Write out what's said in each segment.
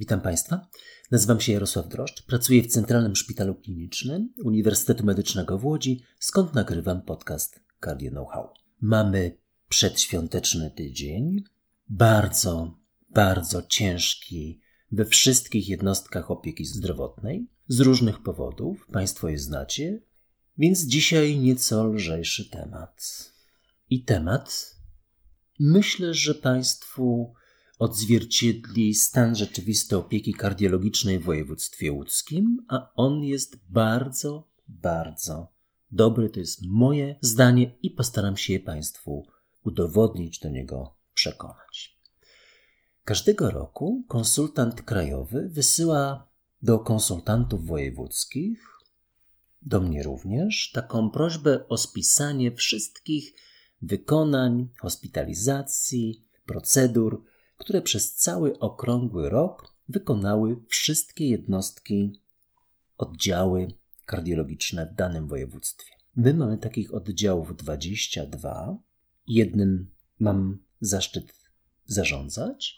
Witam Państwa. Nazywam się Jarosław Droszcz. Pracuję w Centralnym Szpitalu Klinicznym Uniwersytetu Medycznego w Łodzi, skąd nagrywam podcast Cardio Know-how. Mamy przedświąteczny tydzień, bardzo, bardzo ciężki we wszystkich jednostkach opieki zdrowotnej, z różnych powodów, Państwo je znacie, więc dzisiaj nieco lżejszy temat. I temat, myślę, że Państwu odzwierciedli stan rzeczywisty opieki kardiologicznej w województwie łódzkim, a on jest bardzo, bardzo dobry. To jest moje zdanie i postaram się je Państwu udowodnić, do niego przekonać. Każdego roku konsultant krajowy wysyła do konsultantów wojewódzkich, do mnie również, taką prośbę o spisanie wszystkich wykonań, hospitalizacji, procedur, które przez cały okrągły rok wykonały wszystkie jednostki, oddziały kardiologiczne w danym województwie. My mamy takich oddziałów 22. Jednym mam zaszczyt zarządzać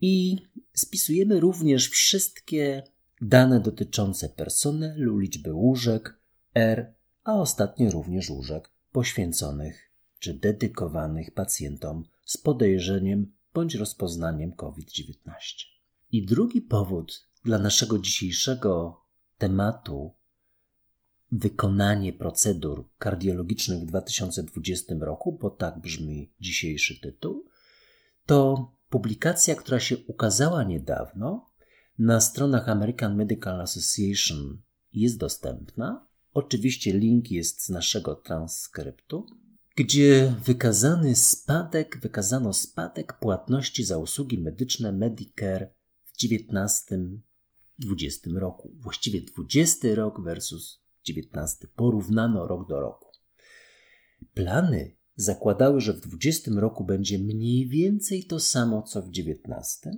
i spisujemy również wszystkie dane dotyczące personelu, liczby łóżek, R, a ostatnio również łóżek poświęconych czy dedykowanych pacjentom z podejrzeniem bądź rozpoznaniem COVID-19. I drugi powód dla naszego dzisiejszego tematu wykonanie procedur kardiologicznych w 2020 roku, bo tak brzmi dzisiejszy tytuł, to publikacja, która się ukazała niedawno na stronach American Medical Association jest dostępna. Oczywiście link jest z naszego transkryptu gdzie wykazany spadek, wykazano spadek płatności za usługi medyczne Medicare w 19-20 roku. Właściwie 20 rok versus 19. Porównano rok do roku. Plany zakładały, że w 20 roku będzie mniej więcej to samo co w 19.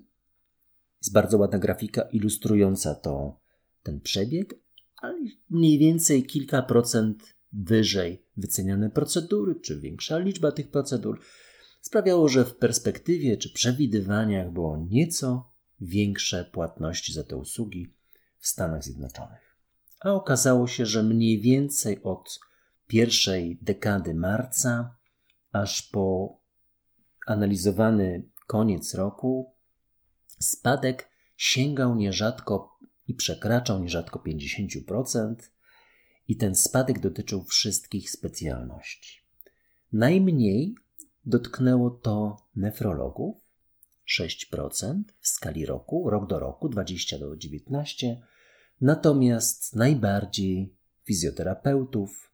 Jest bardzo ładna grafika ilustrująca to, ten przebieg, ale mniej więcej kilka procent wyżej wyceniane procedury, czy większa liczba tych procedur sprawiało, że w perspektywie czy przewidywaniach było nieco większe płatności za te usługi w Stanach Zjednoczonych. A okazało się, że mniej więcej od pierwszej dekady marca aż po analizowany koniec roku spadek sięgał nierzadko i przekraczał nierzadko 50%, i ten spadek dotyczył wszystkich specjalności. Najmniej dotknęło to nefrologów 6% w skali roku, rok do roku 20 do 19, natomiast najbardziej fizjoterapeutów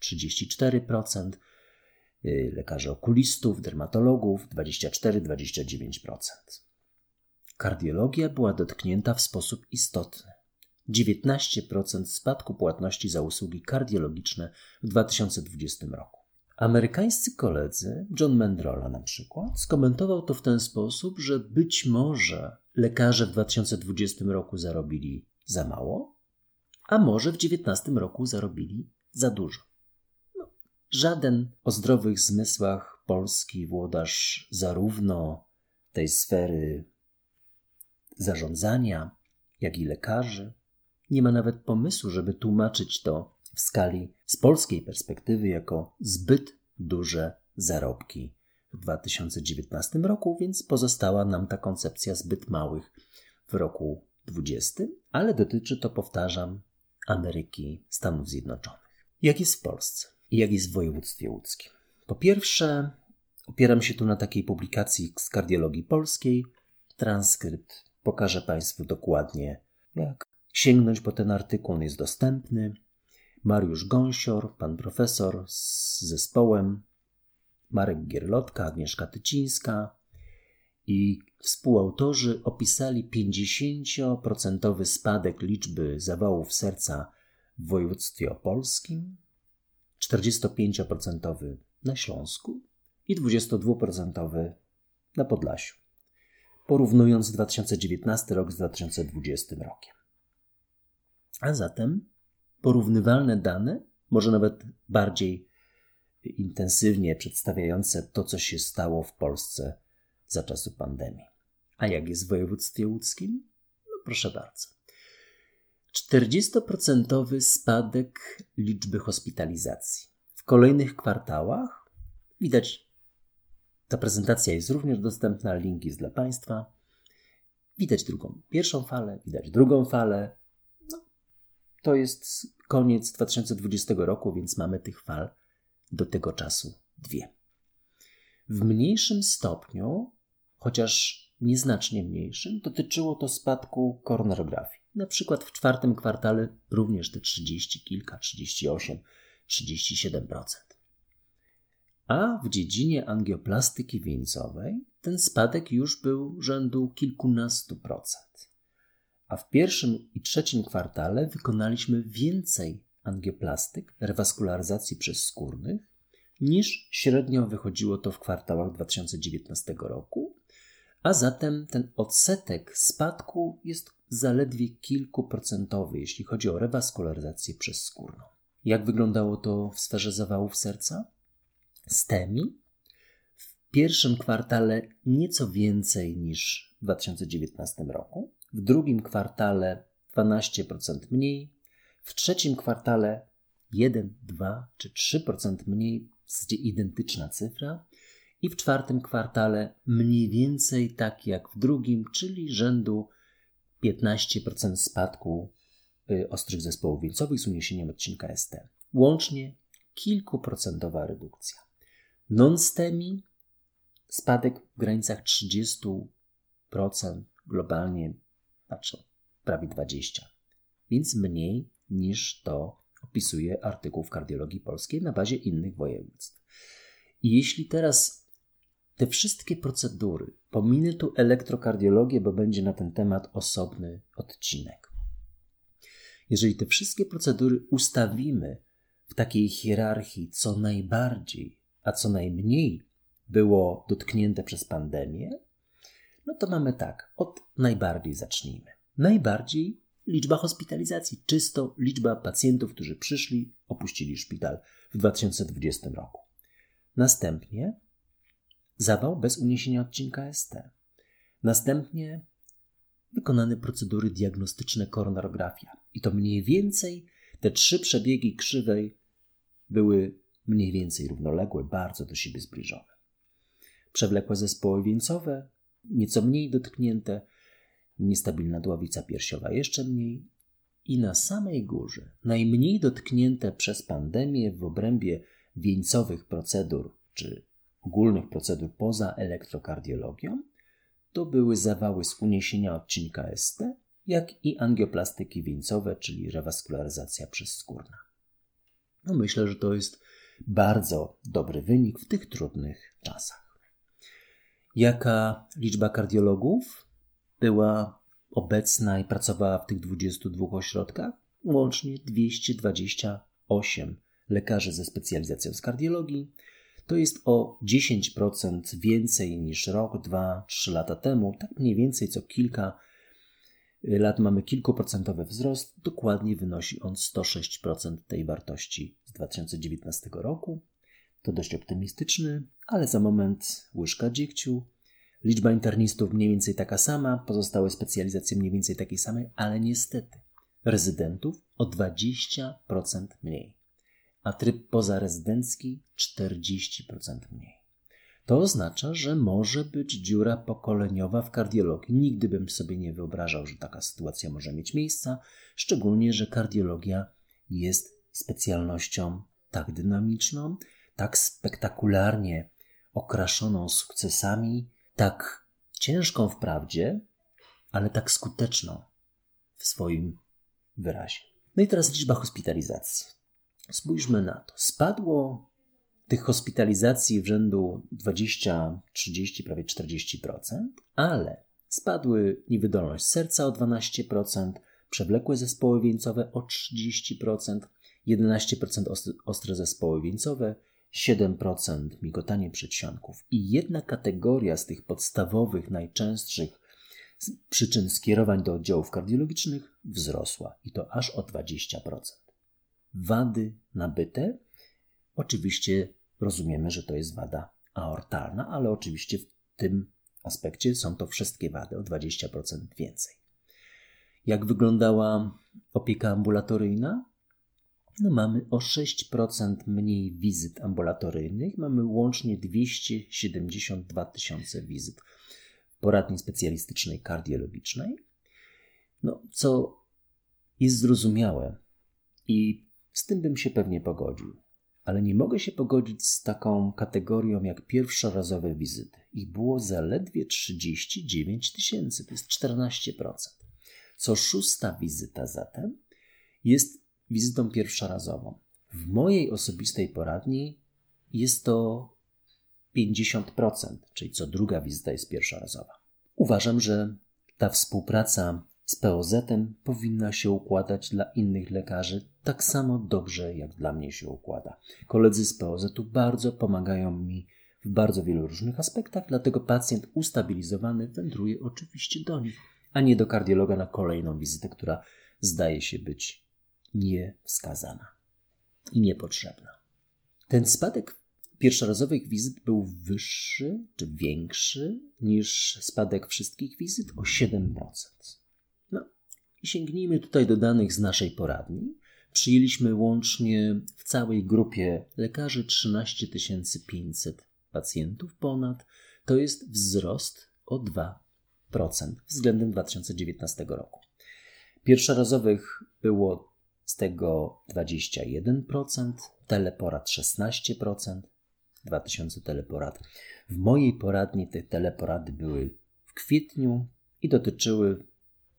34%, y, lekarzy okulistów, dermatologów 24-29%. Kardiologia była dotknięta w sposób istotny. 19% spadku płatności za usługi kardiologiczne w 2020 roku. Amerykańscy koledzy, John Mendrola na przykład, skomentował to w ten sposób, że być może lekarze w 2020 roku zarobili za mało, a może w 2019 roku zarobili za dużo. No, żaden o zdrowych zmysłach polski włodarz zarówno tej sfery zarządzania, jak i lekarzy, nie ma nawet pomysłu, żeby tłumaczyć to w skali z polskiej perspektywy jako zbyt duże zarobki w 2019 roku, więc pozostała nam ta koncepcja zbyt małych w roku 20, ale dotyczy to, powtarzam, Ameryki, Stanów Zjednoczonych. Jak jest w Polsce i jak jest w województwie łódzkim? Po pierwsze, opieram się tu na takiej publikacji z kardiologii polskiej. Transkrypt pokażę Państwu dokładnie, jak sięgnąć po ten artykuł, on jest dostępny. Mariusz Gąsior, pan profesor z zespołem, Marek Gierlotka, Agnieszka Tycińska i współautorzy opisali 50% spadek liczby zawałów serca w województwie opolskim, 45% na Śląsku i 22% na Podlasiu, porównując 2019 rok z 2020 rokiem. A zatem porównywalne dane, może nawet bardziej intensywnie przedstawiające to, co się stało w Polsce za czasu pandemii. A jak jest w województwie łódzkim? No proszę bardzo. 40% spadek liczby hospitalizacji. W kolejnych kwartałach widać, ta prezentacja jest również dostępna, link jest dla Państwa. Widać drugą, pierwszą falę, widać drugą falę. To jest koniec 2020 roku, więc mamy tych fal do tego czasu dwie. W mniejszym stopniu, chociaż nieznacznie mniejszym, dotyczyło to spadku koronarografii. Na przykład w czwartym kwartale również te 30 kilka, 38, 37%. A w dziedzinie angioplastyki wieńcowej ten spadek już był rzędu kilkunastu procent. A w pierwszym i trzecim kwartale wykonaliśmy więcej angioplastyk, rewaskularyzacji przez skórnych, niż średnio wychodziło to w kwartałach 2019 roku, a zatem ten odsetek spadku jest zaledwie kilkuprocentowy, jeśli chodzi o rewaskularyzację przez skórną. Jak wyglądało to w sferze zawałów serca? STEMI w pierwszym kwartale nieco więcej niż w 2019 roku, w drugim kwartale 12% mniej, w trzecim kwartale 1, 2 czy 3% mniej, w identyczna cyfra, i w czwartym kwartale mniej więcej tak jak w drugim, czyli rzędu 15% spadku y, ostrych zespołów wieńcowych z uniesieniem odcinka ST. Łącznie kilkuprocentowa redukcja. Non-STEMI spadek w granicach 30%, globalnie prawie 20%, więc mniej niż to opisuje artykuł w kardiologii polskiej na bazie innych województw. I jeśli teraz te wszystkie procedury, pominę tu elektrokardiologię, bo będzie na ten temat osobny odcinek. Jeżeli te wszystkie procedury ustawimy w takiej hierarchii, co najbardziej, a co najmniej było dotknięte przez pandemię, no to mamy tak, od najbardziej zacznijmy. Najbardziej liczba hospitalizacji, czysto liczba pacjentów, którzy przyszli, opuścili szpital w 2020 roku. Następnie zawał bez uniesienia odcinka ST. Następnie wykonane procedury diagnostyczne koronarografia. I to mniej więcej te trzy przebiegi krzywej były mniej więcej równoległe, bardzo do siebie zbliżone. Przewlekłe zespoły wieńcowe, nieco mniej dotknięte, niestabilna dławica piersiowa jeszcze mniej i na samej górze najmniej dotknięte przez pandemię w obrębie wieńcowych procedur czy ogólnych procedur poza elektrokardiologią to były zawały z uniesienia odcinka ST, jak i angioplastyki wieńcowe, czyli rewaskularyzacja przezskórna. No myślę, że to jest bardzo dobry wynik w tych trudnych czasach. Jaka liczba kardiologów była obecna i pracowała w tych 22 ośrodkach? Łącznie 228 lekarzy ze specjalizacją z kardiologii, to jest o 10% więcej niż rok, dwa, trzy lata temu. Tak mniej więcej co kilka lat mamy kilkuprocentowy wzrost. Dokładnie wynosi on 106% tej wartości z 2019 roku. To dość optymistyczny, ale za moment łyżka dziegciu. Liczba internistów mniej więcej taka sama, pozostałe specjalizacje mniej więcej takiej samej, ale niestety rezydentów o 20% mniej a tryb pozarezydencki 40% mniej. To oznacza, że może być dziura pokoleniowa w kardiologii. Nigdy bym sobie nie wyobrażał, że taka sytuacja może mieć miejsce, szczególnie, że kardiologia jest specjalnością tak dynamiczną, tak spektakularnie okraszoną sukcesami, tak ciężką wprawdzie, ale tak skuteczną w swoim wyrazie. No i teraz liczba hospitalizacji. Spójrzmy na to. Spadło tych hospitalizacji w rzędu 20, 30, prawie 40%, ale spadły niewydolność serca o 12%, przewlekłe zespoły wieńcowe o 30%, 11% ostre zespoły wieńcowe, 7% migotanie przedsionków. I jedna kategoria z tych podstawowych, najczęstszych przyczyn skierowań do oddziałów kardiologicznych wzrosła i to aż o 20% wady nabyte. Oczywiście rozumiemy, że to jest wada aortalna, ale oczywiście w tym aspekcie są to wszystkie wady o 20% więcej. Jak wyglądała opieka ambulatoryjna? No mamy o 6% mniej wizyt ambulatoryjnych, mamy łącznie 272 tysiące wizyt poradni specjalistycznej kardiologicznej, no, co jest zrozumiałe i z tym bym się pewnie pogodził. Ale nie mogę się pogodzić z taką kategorią jak pierwszorazowe wizyty. Ich było zaledwie 39 tysięcy, to jest 14%. Co szósta wizyta zatem jest wizytą pierwszorazową. W mojej osobistej poradni jest to 50%, czyli co druga wizyta jest pierwszorazowa. Uważam, że ta współpraca z POZ-em powinna się układać dla innych lekarzy tak samo dobrze, jak dla mnie się układa. Koledzy z POZ-u bardzo pomagają mi w bardzo wielu różnych aspektach, dlatego pacjent ustabilizowany wędruje oczywiście do nich, a nie do kardiologa na kolejną wizytę, która zdaje się być niewskazana i niepotrzebna. Ten spadek pierwszorazowych wizyt był wyższy czy większy niż spadek wszystkich wizyt o 7%. No i sięgnijmy tutaj do danych z naszej poradni. Przyjęliśmy łącznie w całej grupie lekarzy 13 500 pacjentów ponad. To jest wzrost o 2% względem 2019 roku. Pierwszorazowych było z tego 21%, teleporad 16%, 2000 teleporad. W mojej poradni te teleporady były w kwietniu i dotyczyły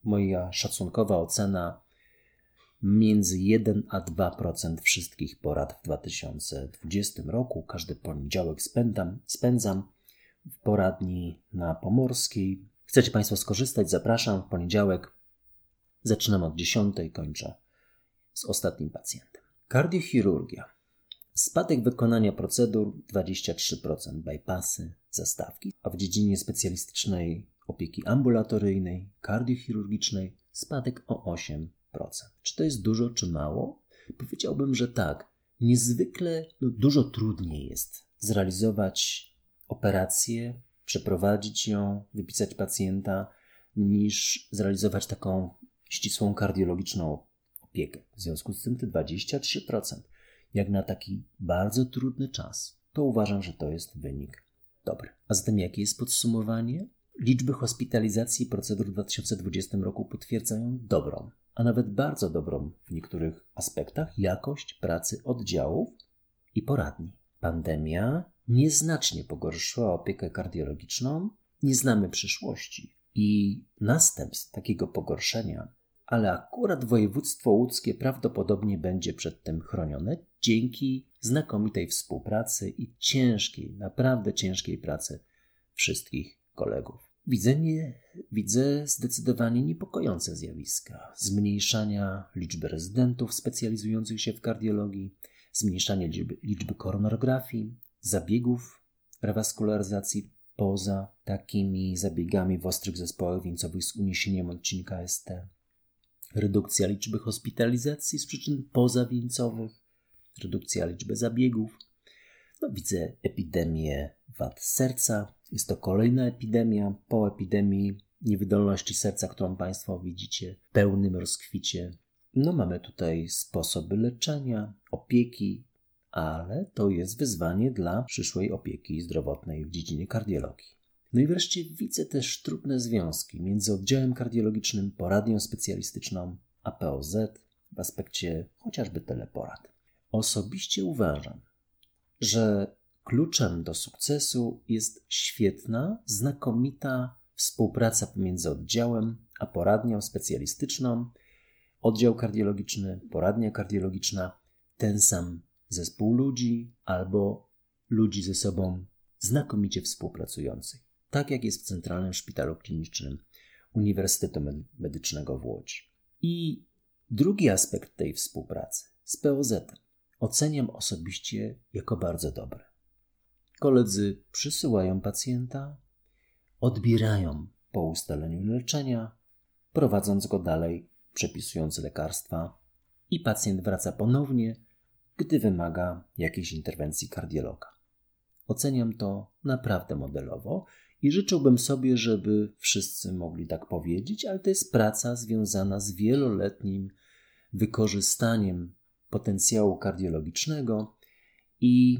moja szacunkowa ocena między 1 a 2% wszystkich porad w 2020 roku. Każdy poniedziałek spędzam, spędzam w poradni na Pomorskiej. Chcecie Państwo skorzystać? Zapraszam w poniedziałek. Zaczynam od 10, kończę z ostatnim pacjentem. Kardiochirurgia. Spadek wykonania procedur 23%, bypassy, zastawki, a w dziedzinie specjalistycznej opieki ambulatoryjnej, kardiochirurgicznej spadek o 8%. Czy to jest dużo, czy mało? Powiedziałbym, że tak. Niezwykle no, dużo trudniej jest zrealizować operację, przeprowadzić ją, wypisać pacjenta, niż zrealizować taką ścisłą kardiologiczną opiekę. W związku z tym te 23%, jak na taki bardzo trudny czas, to uważam, że to jest wynik dobry. A zatem jakie jest podsumowanie? Liczby hospitalizacji i procedur w 2020 roku potwierdzają dobrą, a nawet bardzo dobrą w niektórych aspektach jakość pracy oddziałów i poradni. Pandemia nieznacznie pogorszyła opiekę kardiologiczną, nie znamy przyszłości i następstw takiego pogorszenia, ale akurat województwo łódzkie prawdopodobnie będzie przed tym chronione dzięki znakomitej współpracy i ciężkiej, naprawdę ciężkiej pracy wszystkich kolegów. Widzę, nie, widzę zdecydowanie niepokojące zjawiska zmniejszania liczby rezydentów specjalizujących się w kardiologii, zmniejszanie liczby, liczby koronografii, zabiegów rewaskularyzacji poza takimi zabiegami w ostrych zespołach wieńcowych z uniesieniem odcinka ST, redukcja liczby hospitalizacji z przyczyn pozawieńcowych, redukcja liczby zabiegów. No, widzę epidemię wad serca. Jest to kolejna epidemia po epidemii niewydolności serca, którą Państwo widzicie w pełnym rozkwicie. No, mamy tutaj sposoby leczenia, opieki, ale to jest wyzwanie dla przyszłej opieki zdrowotnej w dziedzinie kardiologii. No i wreszcie widzę też trudne związki między oddziałem kardiologicznym, poradnią specjalistyczną, a POZ w aspekcie chociażby teleporad. Osobiście uważam, że kluczem do sukcesu jest świetna, znakomita współpraca pomiędzy oddziałem a poradnią specjalistyczną, oddział kardiologiczny, poradnia kardiologiczna, ten sam zespół ludzi albo ludzi ze sobą znakomicie współpracujących, tak jak jest w Centralnym Szpitalu Klinicznym Uniwersytetu Medycznego w Łodzi. I drugi aspekt tej współpracy z POZ oceniam osobiście jako bardzo dobry. Koledzy przysyłają pacjenta, odbierają po ustaleniu leczenia, prowadząc go dalej, przepisując lekarstwa, i pacjent wraca ponownie gdy wymaga jakiejś interwencji kardiologa. Oceniam to naprawdę modelowo I życzyłbym sobie, żeby wszyscy mogli tak powiedzieć, ale to jest praca związana z wieloletnim wykorzystaniem potencjału kardiologicznego i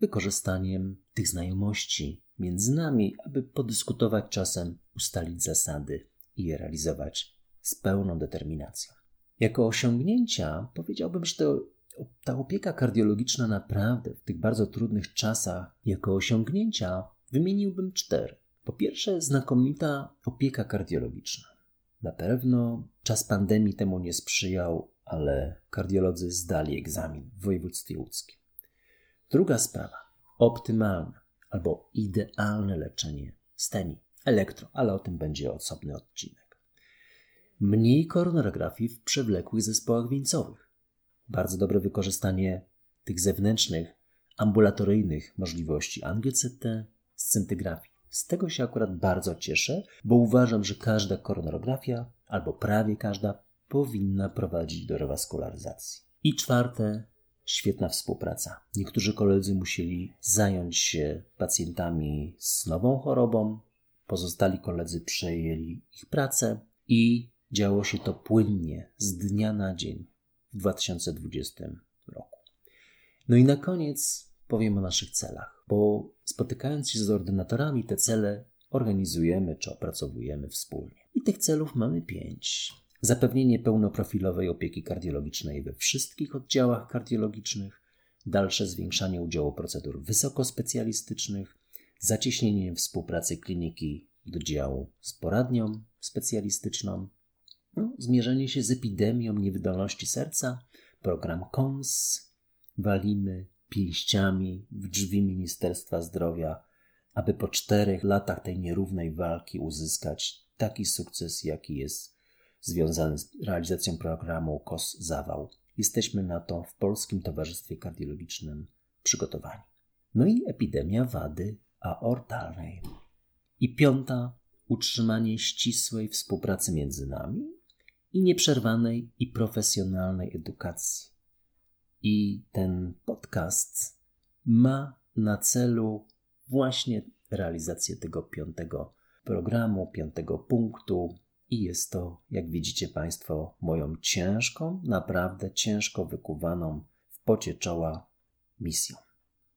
wykorzystaniem tych znajomości między nami, aby podyskutować czasem, ustalić zasady i je realizować z pełną determinacją. Jako osiągnięcia powiedziałbym, że to, ta opieka kardiologiczna naprawdę w tych bardzo trudnych czasach, jako osiągnięcia wymieniłbym cztery. Po pierwsze, znakomita opieka kardiologiczna. Na pewno czas pandemii temu nie sprzyjał, ale kardiolodzy zdali egzamin w województwie łódzkim. Druga sprawa, optymalne albo idealne leczenie STEMI, elektro, ale o tym będzie osobny odcinek. Mniej koronografii w przewlekłych zespołach wieńcowych. Bardzo dobre wykorzystanie tych zewnętrznych, ambulatoryjnych możliwości angio-CT, scintygrafii. Z tego się akurat bardzo cieszę, bo uważam, że każda koronografia, albo prawie każda, powinna prowadzić do rewaskularyzacji. I czwarte, świetna współpraca. Niektórzy koledzy musieli zająć się pacjentami z nową chorobą, pozostali koledzy przejęli ich pracę i działo się to płynnie z dnia na dzień w 2020 roku. No i na koniec powiem o naszych celach, bo spotykając się z ordynatorami, te cele organizujemy czy opracowujemy wspólnie. I tych celów mamy pięć. Zapewnienie pełnoprofilowej opieki kardiologicznej we wszystkich oddziałach kardiologicznych, dalsze zwiększanie udziału procedur wysokospecjalistycznych, zacieśnienie współpracy kliniki do działu z poradnią specjalistyczną, no, zmierzenie się z epidemią niewydolności serca, program KONS, walimy pięściami w drzwi Ministerstwa Zdrowia, aby po czterech latach tej nierównej walki uzyskać taki sukces, jaki jest związany z realizacją programu KOS Zawał. Jesteśmy na to w Polskim Towarzystwie Kardiologicznym przygotowani. No i epidemia wady aortalnej. I piąta, utrzymanie ścisłej współpracy między nami i nieprzerwanej i profesjonalnej edukacji. I ten podcast ma na celu właśnie realizację tego piątego programu, piątego punktu, i jest to, jak widzicie Państwo, moją ciężką, naprawdę ciężko wykuwaną w pocie czoła misją.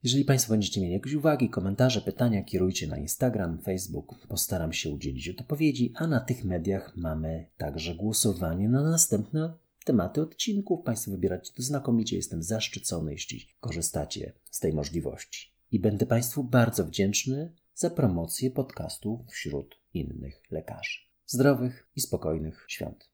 Jeżeli Państwo będziecie mieli jakieś uwagi, komentarze, pytania, kierujcie na Instagram, Facebook. Postaram się udzielić odpowiedzi, a na tych mediach mamy także głosowanie na następne tematy odcinków. Państwo wybieracie to znakomicie. Jestem zaszczycony, jeśli korzystacie z tej możliwości. I będę Państwu bardzo wdzięczny za promocję podcastu wśród innych lekarzy zdrowych i spokojnych świąt.